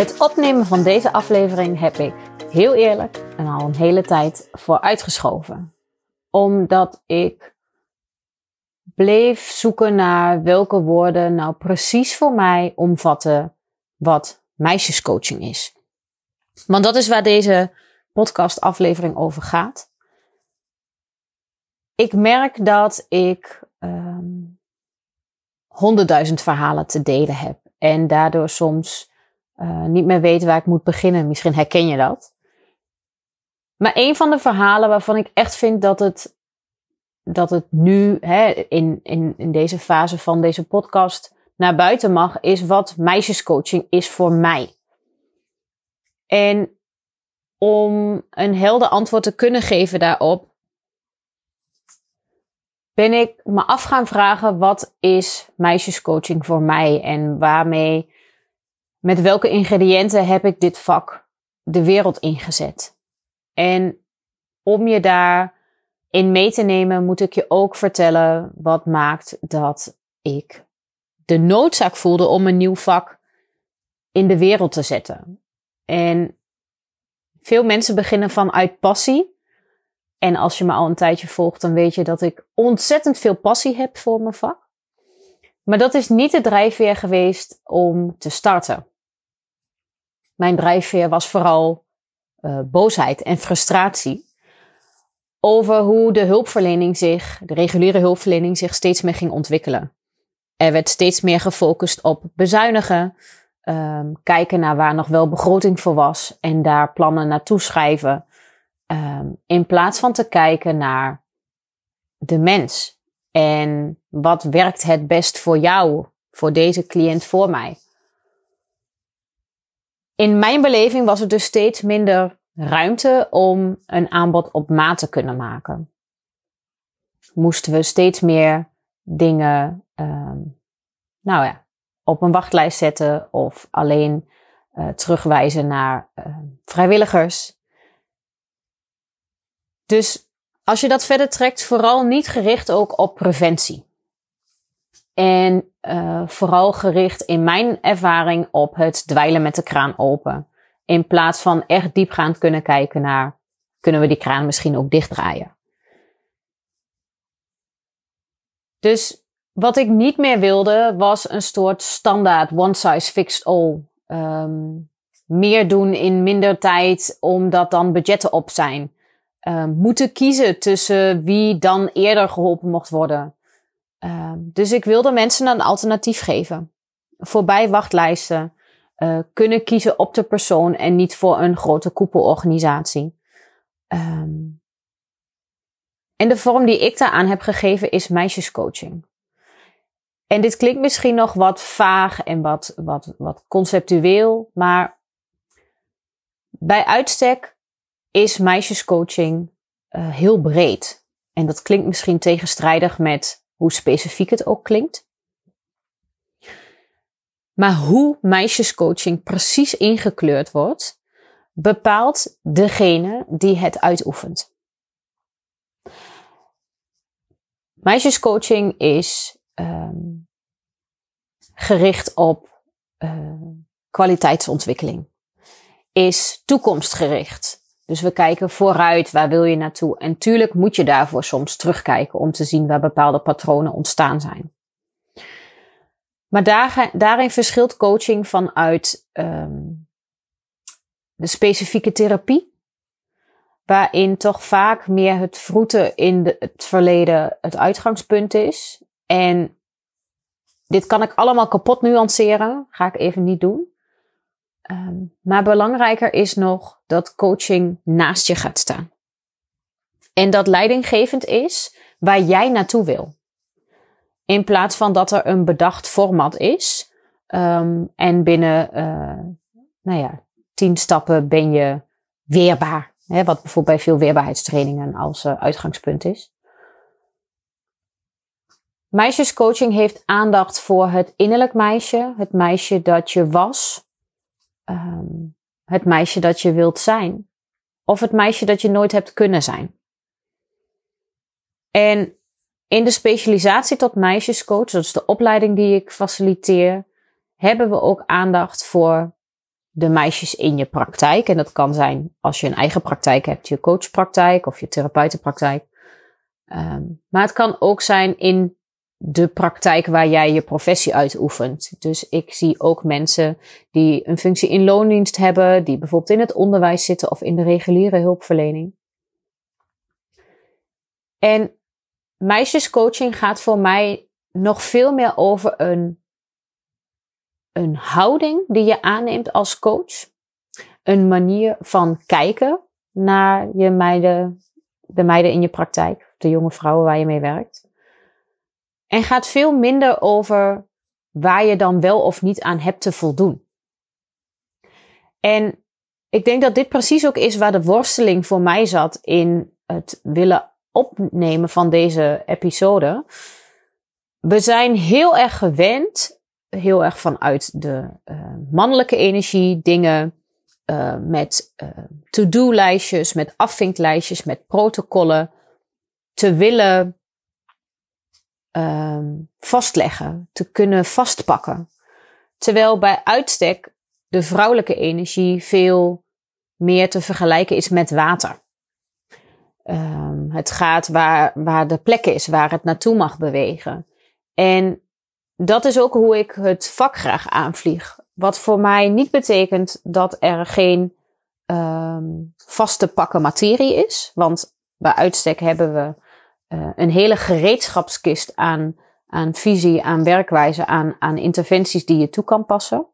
Het opnemen van deze aflevering heb ik heel eerlijk en al een hele tijd voor uitgeschoven. Omdat ik bleef zoeken naar welke woorden nou precies voor mij omvatten wat meisjescoaching is. Want dat is waar deze podcastaflevering over gaat. Ik merk dat ik um, honderdduizend verhalen te delen heb. En daardoor soms uh, niet meer weet waar ik moet beginnen. Misschien herken je dat. Maar een van de verhalen waarvan ik echt vind dat het, dat het nu hè, in, in, in deze fase van deze podcast naar buiten mag, is wat meisjescoaching is voor mij. En om een helder antwoord te kunnen geven daarop, ben ik me af gaan vragen: wat is meisjescoaching voor mij en waarmee, met welke ingrediënten heb ik dit vak de wereld ingezet? En om je daar in mee te nemen, moet ik je ook vertellen wat maakt dat ik de noodzaak voelde om een nieuw vak in de wereld te zetten. En veel mensen beginnen vanuit passie. En als je me al een tijdje volgt, dan weet je dat ik ontzettend veel passie heb voor mijn vak. Maar dat is niet de drijfveer geweest om te starten. Mijn drijfveer was vooral uh, boosheid en frustratie over hoe de hulpverlening zich, de reguliere hulpverlening zich steeds meer ging ontwikkelen. Er werd steeds meer gefocust op bezuinigen, um, kijken naar waar nog wel begroting voor was en daar plannen naartoe schrijven. Um, in plaats van te kijken naar de mens. En wat werkt het best voor jou, voor deze cliënt voor mij? In mijn beleving was er dus steeds minder ruimte om een aanbod op maat te kunnen maken. Moesten we steeds meer dingen, um, nou ja, op een wachtlijst zetten of alleen uh, terugwijzen naar uh, vrijwilligers. Dus als je dat verder trekt, vooral niet gericht ook op preventie. En uh, vooral gericht in mijn ervaring op het dweilen met de kraan open. In plaats van echt diepgaand kunnen kijken naar, kunnen we die kraan misschien ook dichtdraaien? Dus wat ik niet meer wilde was een soort standaard one size fits all. Um, meer doen in minder tijd omdat dan budgetten op zijn. Um, moeten kiezen tussen wie dan eerder geholpen mocht worden. Um, dus ik wilde mensen een alternatief geven. Voorbij wachtlijsten. Uh, kunnen kiezen op de persoon en niet voor een grote koepelorganisatie. Um, en de vorm die ik daaraan heb gegeven is meisjescoaching. En dit klinkt misschien nog wat vaag en wat, wat, wat conceptueel, maar bij uitstek is meisjescoaching uh, heel breed. En dat klinkt misschien tegenstrijdig met hoe specifiek het ook klinkt. Maar hoe meisjescoaching precies ingekleurd wordt, bepaalt degene die het uitoefent. Meisjescoaching is um, gericht op uh, kwaliteitsontwikkeling. Is toekomstgericht. Dus we kijken vooruit, waar wil je naartoe? En tuurlijk moet je daarvoor soms terugkijken om te zien waar bepaalde patronen ontstaan zijn. Maar daar, daarin verschilt coaching vanuit um, de specifieke therapie, waarin toch vaak meer het vroeten in het verleden het uitgangspunt is. En dit kan ik allemaal kapot nuanceren, ga ik even niet doen. Um, maar belangrijker is nog dat coaching naast je gaat staan. En dat leidinggevend is waar jij naartoe wil. In plaats van dat er een bedacht format is. Um, en binnen, uh, nou ja, tien stappen ben je weerbaar. Hè, wat bijvoorbeeld bij veel weerbaarheidstrainingen als uh, uitgangspunt is. Meisjescoaching heeft aandacht voor het innerlijk meisje, het meisje dat je was, um, het meisje dat je wilt zijn, of het meisje dat je nooit hebt kunnen zijn. En in de specialisatie tot meisjescoach, dat is de opleiding die ik faciliteer, hebben we ook aandacht voor de meisjes in je praktijk. En dat kan zijn als je een eigen praktijk hebt, je coachpraktijk of je therapeutenpraktijk. Um, maar het kan ook zijn in de praktijk waar jij je professie uitoefent. Dus ik zie ook mensen die een functie in loondienst hebben, die bijvoorbeeld in het onderwijs zitten of in de reguliere hulpverlening. En meisjescoaching gaat voor mij nog veel meer over een, een houding die je aanneemt als coach. Een manier van kijken naar je meiden, de meiden in je praktijk, de jonge vrouwen waar je mee werkt. En gaat veel minder over waar je dan wel of niet aan hebt te voldoen. En ik denk dat dit precies ook is waar de worsteling voor mij zat in het willen opnemen van deze episode. We zijn heel erg gewend, heel erg vanuit de uh, mannelijke energie, dingen uh, met uh, to-do-lijstjes, met afvinklijstjes, met protocollen te willen um, vastleggen, te kunnen vastpakken. Terwijl bij uitstek de vrouwelijke energie veel meer te vergelijken is met water. Um, het gaat waar, waar de plek is, waar het naartoe mag bewegen. En dat is ook hoe ik het vak graag aanvlieg. Wat voor mij niet betekent dat er geen um, vaste pakken materie is. Want bij uitstek hebben we uh, een hele gereedschapskist aan, aan visie, aan werkwijze, aan, aan interventies die je toe kan passen.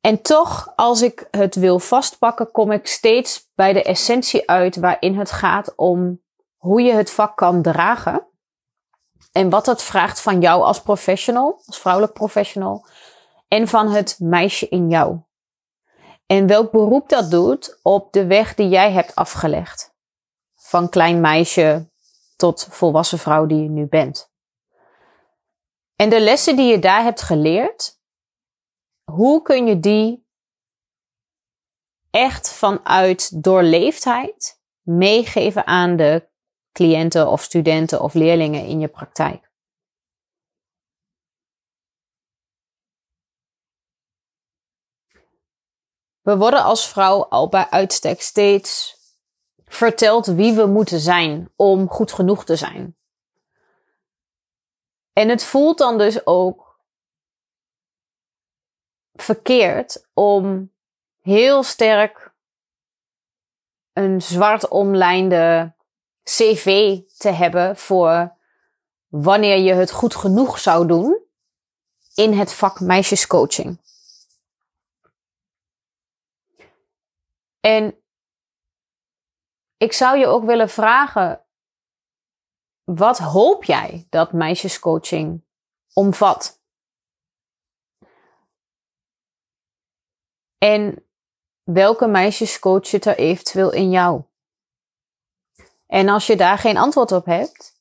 En toch, als ik het wil vastpakken, kom ik steeds bij de essentie uit waarin het gaat om hoe je het vak kan dragen. En wat het vraagt van jou als professional, als vrouwelijk professional. En van het meisje in jou. En welk beroep dat doet op de weg die jij hebt afgelegd van klein meisje tot volwassen vrouw die je nu bent. En de lessen die je daar hebt geleerd, hoe kun je die echt vanuit doorleefdheid meegeven aan de cliënten of studenten of leerlingen in je praktijk? We worden als vrouw al bij uitstek steeds vertelt wie we moeten zijn om goed genoeg te zijn. En het voelt dan dus ook verkeerd om heel sterk een zwart omlijnde cv te hebben voor wanneer je het goed genoeg zou doen in het vak meisjescoaching. En ik zou je ook willen vragen: wat hoop jij dat meisjescoaching omvat? En welke meisjescoach zit er eventueel in jou? En als je daar geen antwoord op hebt,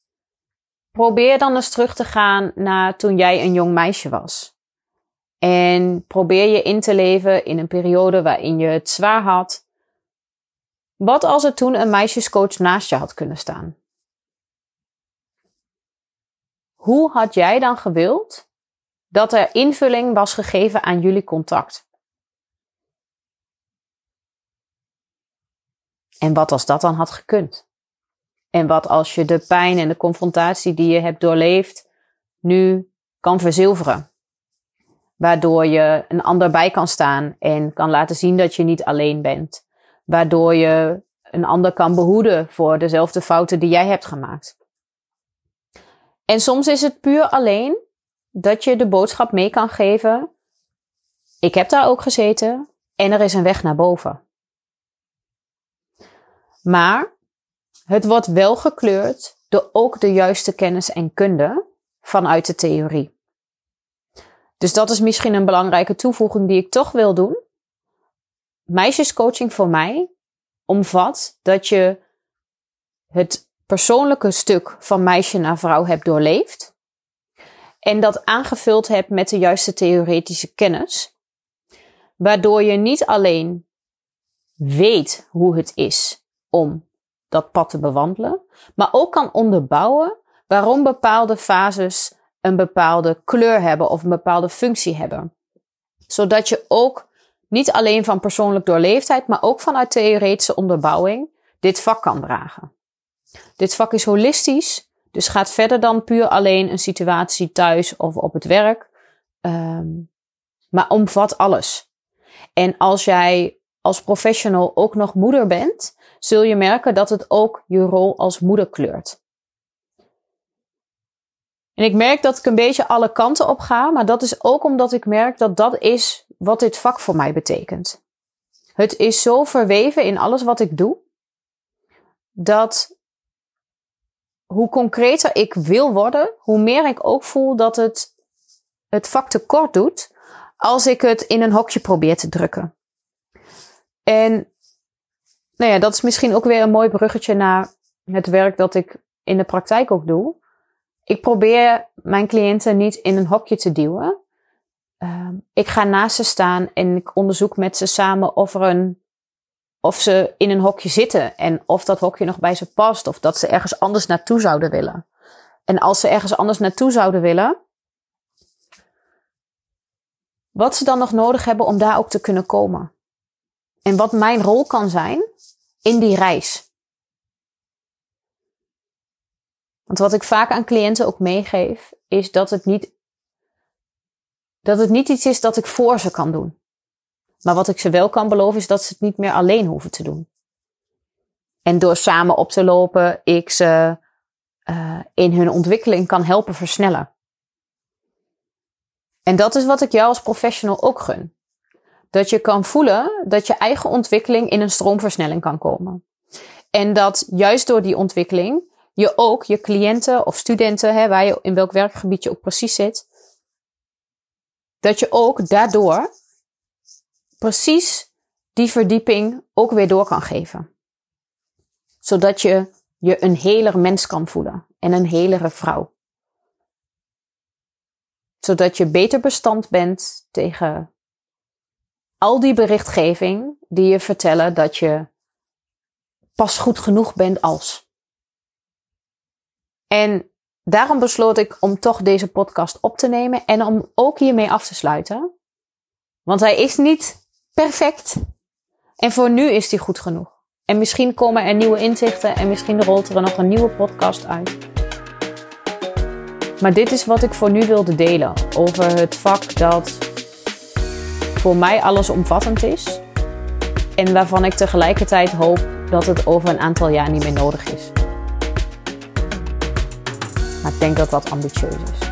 probeer dan eens terug te gaan naar toen jij een jong meisje was. En probeer je in te leven in een periode waarin je het zwaar had, wat als er toen een meisjescoach naast je had kunnen staan? Hoe had jij dan gewild dat er invulling was gegeven aan jullie contact? En wat als dat dan had gekund? En wat als je de pijn en de confrontatie die je hebt doorleefd nu kan verzilveren? Waardoor je een ander bij kan staan en kan laten zien dat je niet alleen bent waardoor je een ander kan behoeden voor dezelfde fouten die jij hebt gemaakt. En soms is het puur alleen dat je de boodschap mee kan geven. Ik heb daar ook gezeten en er is een weg naar boven. Maar het wordt wel gekleurd door ook de juiste kennis en kunde vanuit de theorie. Dus dat is misschien een belangrijke toevoeging die ik toch wil doen meisjescoaching voor mij omvat dat je het persoonlijke stuk van meisje naar vrouw hebt doorleefd. En dat aangevuld hebt met de juiste theoretische kennis. Waardoor je niet alleen weet hoe het is om dat pad te bewandelen, maar ook kan onderbouwen waarom bepaalde fases een bepaalde kleur hebben of een bepaalde functie hebben Zodat je ook niet alleen van persoonlijk doorleefdheid, maar ook vanuit theoretische onderbouwing dit vak kan dragen. Dit vak is holistisch, dus gaat verder dan puur alleen een situatie thuis of op het werk, um, maar omvat alles. En als jij als professional ook nog moeder bent, zul je merken dat het ook je rol als moeder kleurt. En ik merk dat ik een beetje alle kanten op ga, maar dat is ook omdat ik merk dat dat is wat dit vak voor mij betekent. Het is zo verweven in alles wat ik doe, dat hoe concreter ik wil worden, hoe meer ik ook voel dat het het vak tekort doet als ik het in een hokje probeer te drukken. En nou ja, dat is misschien ook weer een mooi bruggetje naar het werk dat ik in de praktijk ook doe. Ik probeer mijn cliënten niet in een hokje te duwen. Ehm, ik ga naast ze staan en ik onderzoek met ze samen of, er een, of ze in een hokje zitten en of dat hokje nog bij ze past of dat ze ergens anders naartoe zouden willen. En als ze ergens anders naartoe zouden willen, wat ze dan nog nodig hebben om daar ook te kunnen komen. En wat mijn rol kan zijn in die reis. Want wat ik vaak aan cliënten ook meegeef, is dat het niet, dat het niet iets is dat ik voor ze kan doen. Maar wat ik ze wel kan beloven, is dat ze het niet meer alleen hoeven te doen. En door samen op te lopen, ik ze uh, in hun ontwikkeling kan helpen versnellen. En dat is wat ik jou als professional ook gun. Dat je kan voelen dat je eigen ontwikkeling in een stroomversnelling kan komen. En dat juist door die ontwikkeling je ook je cliënten of studenten, hè, waar je in welk werkgebied je ook precies zit, dat je ook daardoor precies die verdieping ook weer door kan geven. Zodat je je een heler mens kan voelen en een helere vrouw zodat je beter bestand bent tegen al die berichtgeving die je vertellen dat je pas goed genoeg bent als. En daarom besloot ik om toch deze podcast op te nemen en om ook hiermee af te sluiten. Want hij is niet perfect. En voor nu is hij goed genoeg. En misschien komen er nieuwe inzichten en misschien rolt er nog een nieuwe podcast uit. Maar dit is wat ik voor nu wilde delen over het vak dat voor mij allesomvattend is. En waarvan ik tegelijkertijd hoop dat het over een aantal jaar niet meer nodig is. Denk dat dat ambitieus is.